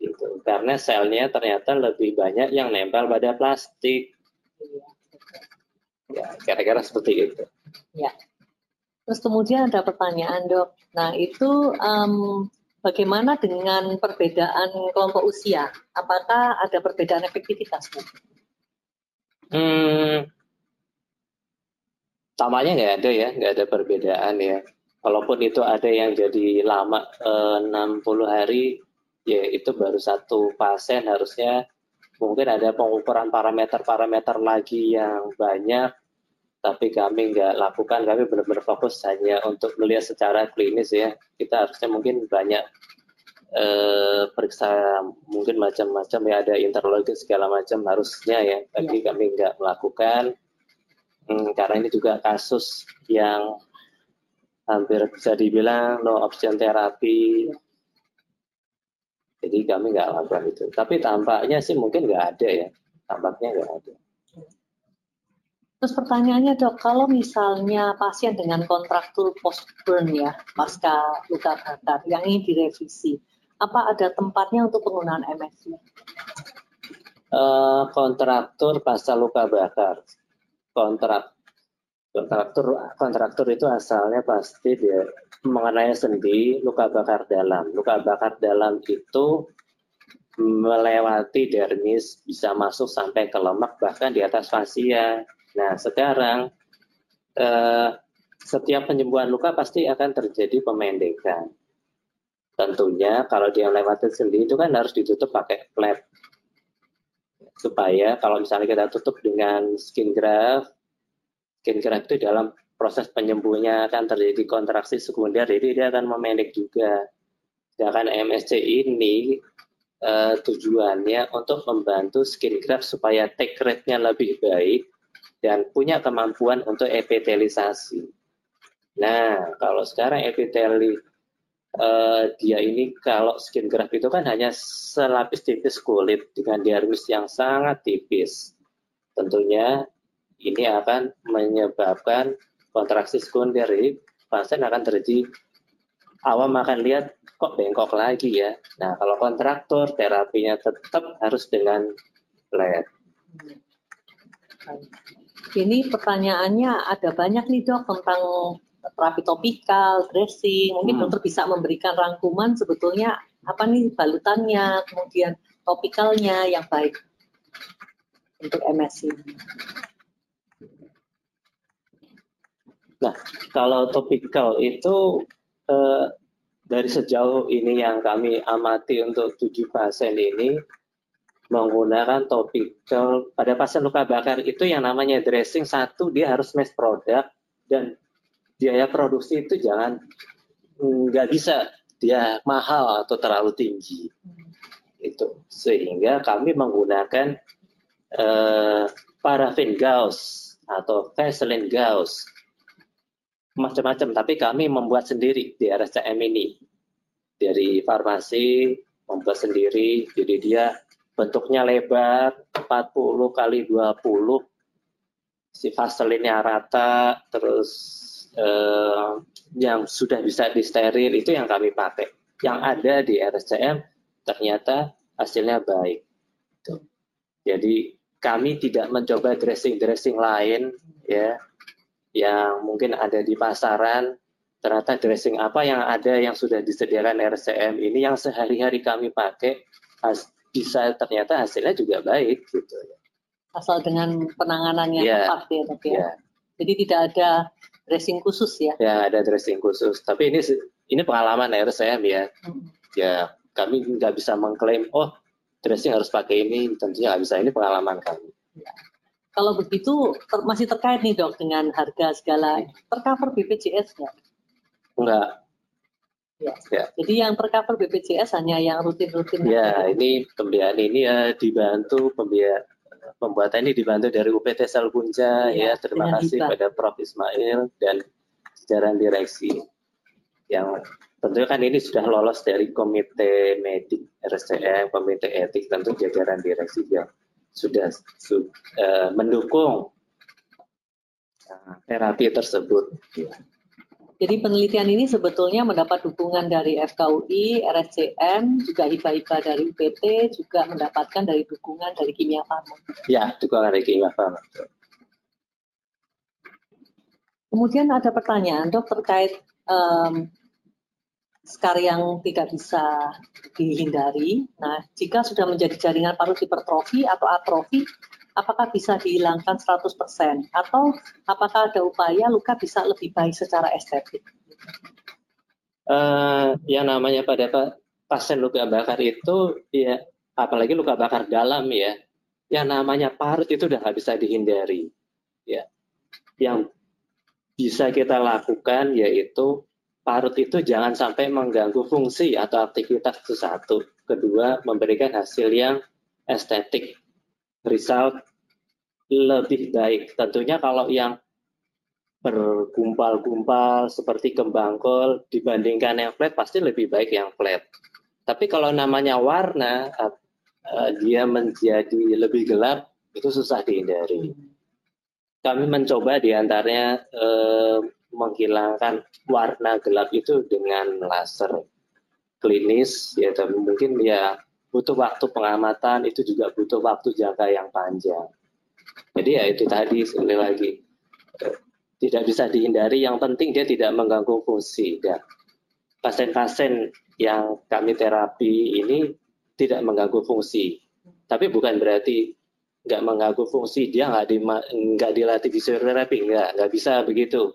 Gitu. Karena selnya ternyata lebih banyak yang nempel pada plastik. Ya kira-kira seperti itu. Ya. Terus kemudian ada pertanyaan dok. Nah itu um, bagaimana dengan perbedaan kelompok usia? Apakah ada perbedaan efektivitas hmm. Tamanya nggak ada ya nggak ada perbedaan ya. Walaupun itu ada yang jadi lama eh, 60 hari ya itu baru satu pasien harusnya mungkin ada pengukuran parameter-parameter lagi yang banyak tapi kami nggak lakukan kami benar-benar fokus hanya untuk melihat secara klinis ya kita harusnya mungkin banyak eh, periksa mungkin macam-macam ya ada interlogi segala macam harusnya ya tapi ya. kami nggak melakukan hmm, karena ini juga kasus yang hampir bisa dibilang no option terapi ya jadi kami nggak lakukan itu. Tapi tampaknya sih mungkin nggak ada ya. Tampaknya nggak ada. Terus pertanyaannya dok, kalau misalnya pasien dengan kontraktur post burn ya, pasca luka bakar yang ingin direvisi, apa ada tempatnya untuk penggunaan MSC? Uh, eh, kontraktur pasca luka bakar, kontrak kontraktur kontraktur itu asalnya pasti dia mengenai sendi luka bakar dalam. Luka bakar dalam itu melewati dermis, bisa masuk sampai ke lemak bahkan di atas fasia. Nah sekarang eh, setiap penyembuhan luka pasti akan terjadi pemendekan. Tentunya kalau dia lewat sendi itu kan harus ditutup pakai flap. Supaya kalau misalnya kita tutup dengan skin graft, skin graft itu dalam proses penyembuhnya akan terjadi kontraksi sekunder, jadi dia akan memendek juga. Sedangkan MSC ini uh, tujuannya untuk membantu skin graft supaya take rate-nya lebih baik dan punya kemampuan untuk epitelisasi. Nah, kalau sekarang epiteli uh, dia ini kalau skin graft itu kan hanya selapis tipis kulit dengan dermis yang sangat tipis. Tentunya ini akan menyebabkan kontraksi sekunder. Pasien akan terjadi awam akan lihat kok bengkok lagi ya. Nah, kalau kontraktor terapinya tetap harus dengan LED. Ini pertanyaannya ada banyak nih dok tentang terapi topikal, dressing. Mungkin hmm. dokter bisa memberikan rangkuman sebetulnya apa nih balutannya, kemudian topikalnya yang baik untuk MS ini. Nah, kalau topikal itu eh, dari sejauh ini yang kami amati untuk tujuh pasien ini menggunakan topikal pada pasien luka bakar itu yang namanya dressing satu dia harus mass product dan biaya produksi itu jangan nggak bisa. Dia mahal atau terlalu tinggi. Itu. Sehingga kami menggunakan uh, parafin gauss atau Vaseline gauss macam-macam tapi kami membuat sendiri di RSCM ini. Dari farmasi membuat sendiri jadi dia bentuknya lebar 40 kali 20 si vaselinnya rata terus eh, yang sudah bisa disteril itu yang kami pakai. Yang ada di RSCM ternyata hasilnya baik. Jadi kami tidak mencoba dressing-dressing lain ya yang mungkin ada di pasaran. Ternyata dressing apa yang ada yang sudah disediakan RCM ini yang sehari-hari kami pakai bisa ternyata hasilnya juga baik gitu ya. Asal dengan penanganan yang yeah. tepat ya tapi ya. Yeah. Jadi tidak ada dressing khusus ya. Ya ada dressing khusus. Tapi ini ini pengalaman RCM ya. Hmm. Ya kami nggak bisa mengklaim oh dressing harus pakai ini tentunya nggak bisa ini pengalaman kami. Ya. Kalau begitu ter masih terkait nih dok dengan harga segala tercover BPJS nggak? Enggak, Ya. ya. Jadi yang tercover BPJS hanya yang rutin-rutin. Ya, ini pembiayaan ini ya dibantu pembiayaan pembuatan ini dibantu dari UPT Salbunja ya. ya terima kasih pada Prof Ismail dan jajaran direksi yang tentunya kan ini sudah lolos dari komite medik RSCM, komite etik tentu jajaran direksi yang sudah su, uh, mendukung uh, terapi tersebut. Ya. Jadi penelitian ini sebetulnya mendapat dukungan dari FKUI, RSCM, juga hibah-hibah dari UPT, juga mendapatkan dari dukungan dari Kimia Farma. Ya, dukungan dari Kimia Farma. Kemudian ada pertanyaan dok terkait um, skar yang tidak bisa dihindari. Nah, jika sudah menjadi jaringan parut hipertrofi atau atrofi, apakah bisa dihilangkan 100% atau apakah ada upaya luka bisa lebih baik secara estetik? Uh, yang namanya pada pasien luka bakar itu ya apalagi luka bakar dalam ya yang namanya parut itu udah nggak bisa dihindari ya. Yang bisa kita lakukan yaitu parut itu jangan sampai mengganggu fungsi atau aktivitas itu satu. Kedua memberikan hasil yang estetik result lebih baik. Tentunya kalau yang bergumpal-gumpal seperti kembang kol dibandingkan yang flat pasti lebih baik yang flat. Tapi kalau namanya warna uh, dia menjadi lebih gelap itu susah dihindari. Kami mencoba di antaranya uh, menghilangkan warna gelap itu dengan laser klinis ya tapi mungkin ya butuh waktu pengamatan itu juga butuh waktu jangka yang panjang. Jadi ya itu tadi sekali lagi tidak bisa dihindari. Yang penting dia tidak mengganggu fungsi. Dan pasien-pasien yang kami terapi ini tidak mengganggu fungsi. Tapi bukan berarti nggak mengganggu fungsi dia nggak di nggak dilatih fisioterapi nggak nggak bisa begitu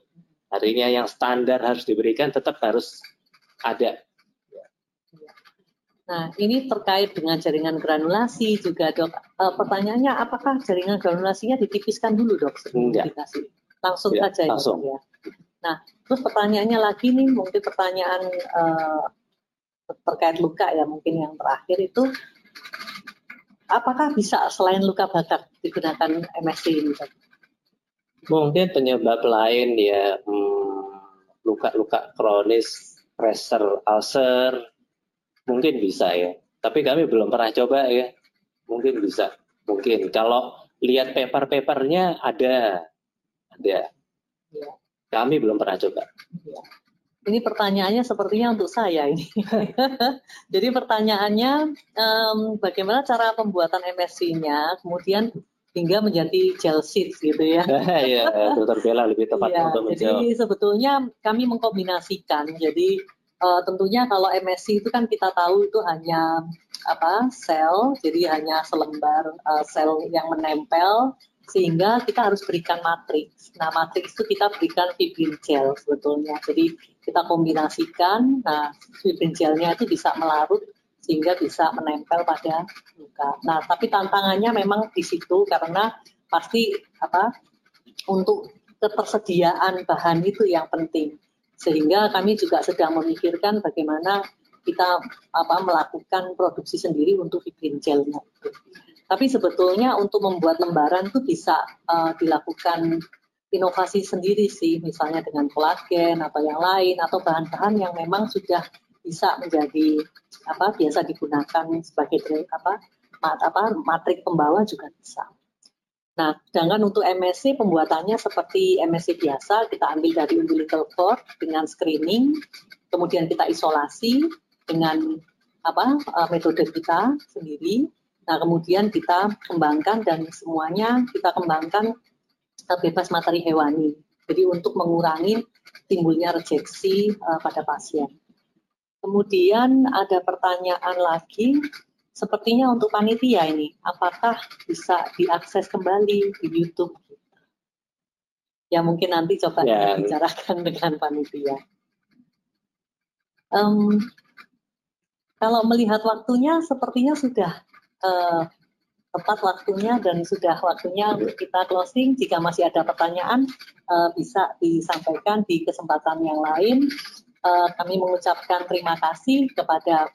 Artinya yang standar harus diberikan tetap harus ada. Nah, ini terkait dengan jaringan granulasi juga, dok. E, pertanyaannya, apakah jaringan granulasinya ditipiskan dulu, dok, sebelum dikasih? Langsung ya, saja langsung. ya. Nah, terus pertanyaannya lagi nih, mungkin pertanyaan e, terkait luka ya, mungkin yang terakhir itu, apakah bisa selain luka bakar digunakan MSC ini, dok? Mungkin penyebab lain ya, hmm, luka-luka hmm, kronis, pressure ulcer, Mungkin bisa ya. Tapi kami belum pernah coba ya. Mungkin bisa. Mungkin. Kalau lihat paper-papernya ada. Ada. Ya. Kami belum pernah coba. Ya. Ini pertanyaannya sepertinya untuk saya ini. Jadi pertanyaannya um, bagaimana cara pembuatan MSC-nya, kemudian hingga menjadi gel sheet gitu ya. Iya, dokter Bella lebih tepat ya, untuk menjawab. Jadi sebetulnya kami mengkombinasikan. Jadi uh, tentunya kalau MSC itu kan kita tahu itu hanya apa sel, jadi hanya selembar uh, sel yang menempel sehingga kita harus berikan matriks. Nah, matriks itu kita berikan fibrin gel sebetulnya. Jadi kita kombinasikan, nah fibrin gelnya itu bisa melarut sehingga bisa menempel pada luka. Nah, tapi tantangannya memang di situ karena pasti apa untuk ketersediaan bahan itu yang penting. Sehingga kami juga sedang memikirkan bagaimana kita apa melakukan produksi sendiri untuk fibrin gelnya. Tapi sebetulnya untuk membuat lembaran itu bisa uh, dilakukan inovasi sendiri sih, misalnya dengan kolagen atau yang lain atau bahan-bahan yang memang sudah bisa menjadi apa biasa digunakan sebagai apa mat, apa matrik pembawa juga bisa. Nah, sedangkan untuk MSC pembuatannya seperti MSC biasa, kita ambil dari umbilical cord dengan screening, kemudian kita isolasi dengan apa uh, metode kita sendiri. Nah, kemudian kita kembangkan dan semuanya kita kembangkan uh, bebas materi hewani. Jadi untuk mengurangi timbulnya rejeksi uh, pada pasien. Kemudian ada pertanyaan lagi Sepertinya untuk panitia ini, apakah bisa diakses kembali di YouTube? Ya mungkin nanti coba ya. bicarakan dengan panitia. Um, kalau melihat waktunya, sepertinya sudah uh, tepat waktunya dan sudah waktunya untuk kita closing. Jika masih ada pertanyaan, uh, bisa disampaikan di kesempatan yang lain. Uh, kami mengucapkan terima kasih kepada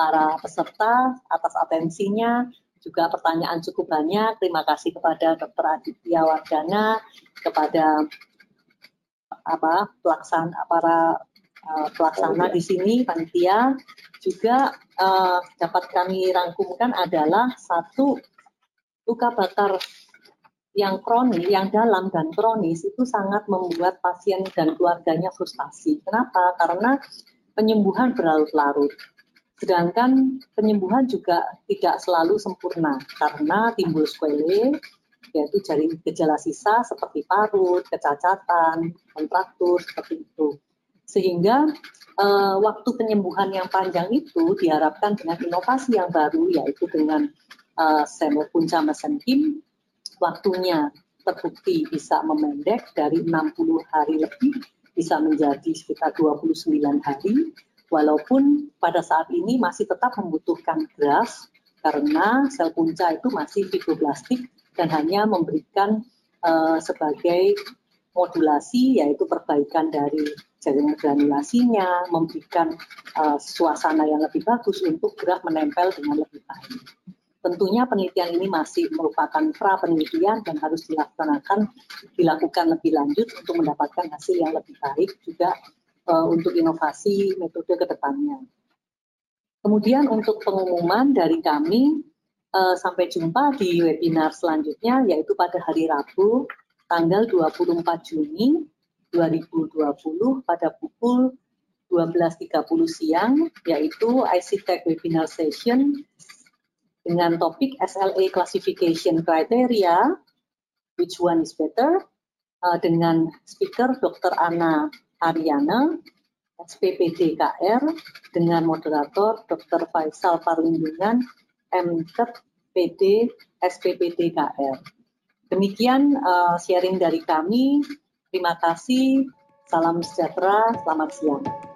para peserta atas atensinya, juga pertanyaan cukup banyak. Terima kasih kepada Dr. Aditya Wardana, kepada apa pelaksana para uh, pelaksana di sini panitia juga uh, dapat kami rangkumkan adalah satu luka bakar yang kronis, yang dalam dan kronis itu sangat membuat pasien dan keluarganya frustasi. Kenapa? Karena penyembuhan berlarut-larut. Sedangkan penyembuhan juga tidak selalu sempurna karena timbul sequelae, yaitu jari gejala sisa seperti parut, kecacatan, kontraktur, seperti itu. Sehingga uh, waktu penyembuhan yang panjang itu diharapkan dengan inovasi yang baru, yaitu dengan uh, semo punca mesenkim, waktunya terbukti bisa memendek dari 60 hari lebih bisa menjadi sekitar 29 hari walaupun pada saat ini masih tetap membutuhkan gas karena sel punca itu masih fibroblastik dan hanya memberikan uh, sebagai modulasi yaitu perbaikan dari jaringan granulasinya, memberikan uh, suasana yang lebih bagus untuk gerak menempel dengan lebih baik. Tentunya penelitian ini masih merupakan pra penelitian dan harus dilaksanakan dilakukan lebih lanjut untuk mendapatkan hasil yang lebih baik juga uh, untuk inovasi metode ke depannya. Kemudian untuk pengumuman dari kami, uh, sampai jumpa di webinar selanjutnya, yaitu pada hari Rabu, tanggal 24 Juni 2020 pada pukul 12.30 siang, yaitu IC Tech Webinar Session dengan topik SLA Classification Criteria, which one is better, uh, dengan speaker Dr. Ana Ariana, SPPDKR, dengan moderator Dr. Faisal Parlindungan, MTEP PD SPPDKR. Demikian uh, sharing dari kami. Terima kasih. Salam sejahtera, selamat siang.